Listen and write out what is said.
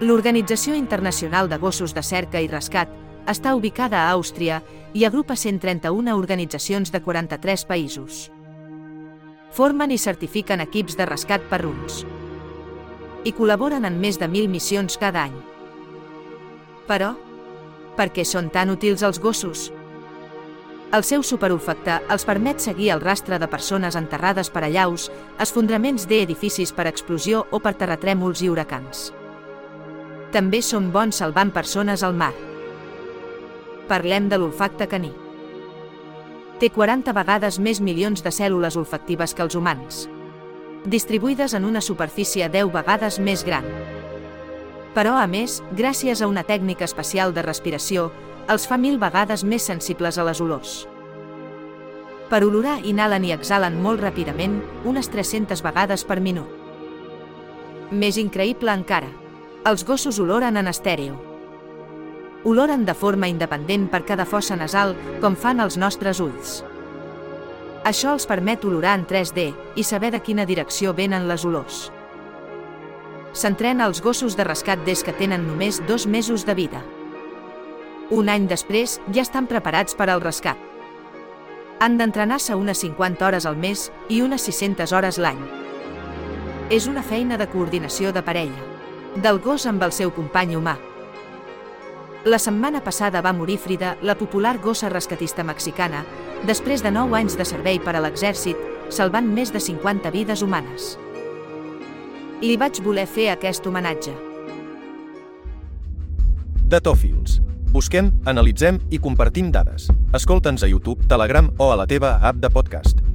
L'Organització Internacional de Gossos de Cerca i Rescat està ubicada a Àustria i agrupa 131 organitzacions de 43 països. Formen i certifiquen equips de rescat per runs. I col·laboren en més de 1.000 missions cada any. Però, per què són tan útils els gossos? El seu superolfacte els permet seguir el rastre de persones enterrades per allaus, esfondraments d'edificis per explosió o per terratrèmols i huracans. També són bons salvant persones al mar. Parlem de l'olfacte caní. Té 40 vegades més milions de cèl·lules olfactives que els humans, distribuïdes en una superfície 10 vegades més gran. Però, a més, gràcies a una tècnica especial de respiració, els fa mil vegades més sensibles a les olors. Per olorar inhalen i exhalen molt ràpidament, unes 300 vegades per minut. Més increïble encara, els gossos oloren en estèreo. Oloren de forma independent per cada fossa nasal, com fan els nostres ulls. Això els permet olorar en 3D i saber de quina direcció venen les olors. S'entrena els gossos de rescat des que tenen només dos mesos de vida. Un any després ja estan preparats per al rescat. Han d'entrenar-se unes 50 hores al mes i unes 600 hores l'any. És una feina de coordinació de parella, del gos amb el seu company humà. La setmana passada va morir Frida, la popular gossa rescatista mexicana, després de 9 anys de servei per a l'exèrcit, salvant més de 50 vides humanes. Li vaig voler fer aquest homenatge. Datòfils. Busquem, analitzem i compartim dades. Escolta'ns a YouTube, Telegram o a la teva app de podcast.